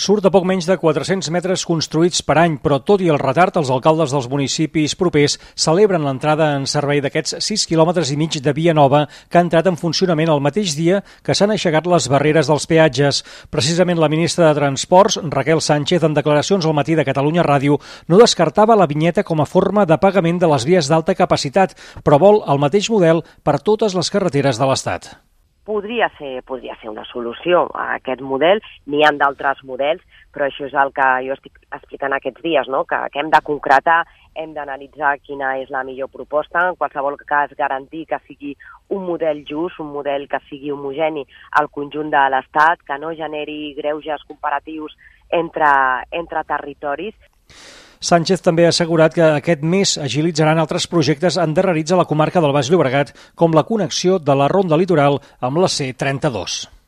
Surt a poc menys de 400 metres construïts per any, però tot i el retard, els alcaldes dels municipis propers celebren l'entrada en servei d'aquests 6 quilòmetres i mig de via nova que ha entrat en funcionament el mateix dia que s'han aixecat les barreres dels peatges. Precisament la ministra de Transports, Raquel Sánchez, en declaracions al matí de Catalunya Ràdio, no descartava la vinyeta com a forma de pagament de les vies d'alta capacitat, però vol el mateix model per totes les carreteres de l'Estat podria ser, podria ser una solució a aquest model. N'hi han d'altres models, però això és el que jo estic explicant aquests dies, no? que, que hem de concretar, hem d'analitzar quina és la millor proposta, en qualsevol cas garantir que sigui un model just, un model que sigui homogeni al conjunt de l'Estat, que no generi greuges comparatius entre, entre territoris. Sánchez també ha assegurat que aquest mes agilitzaran altres projectes endarrerits a la comarca del Baix Llobregat, com la connexió de la Ronda Litoral amb la C-32.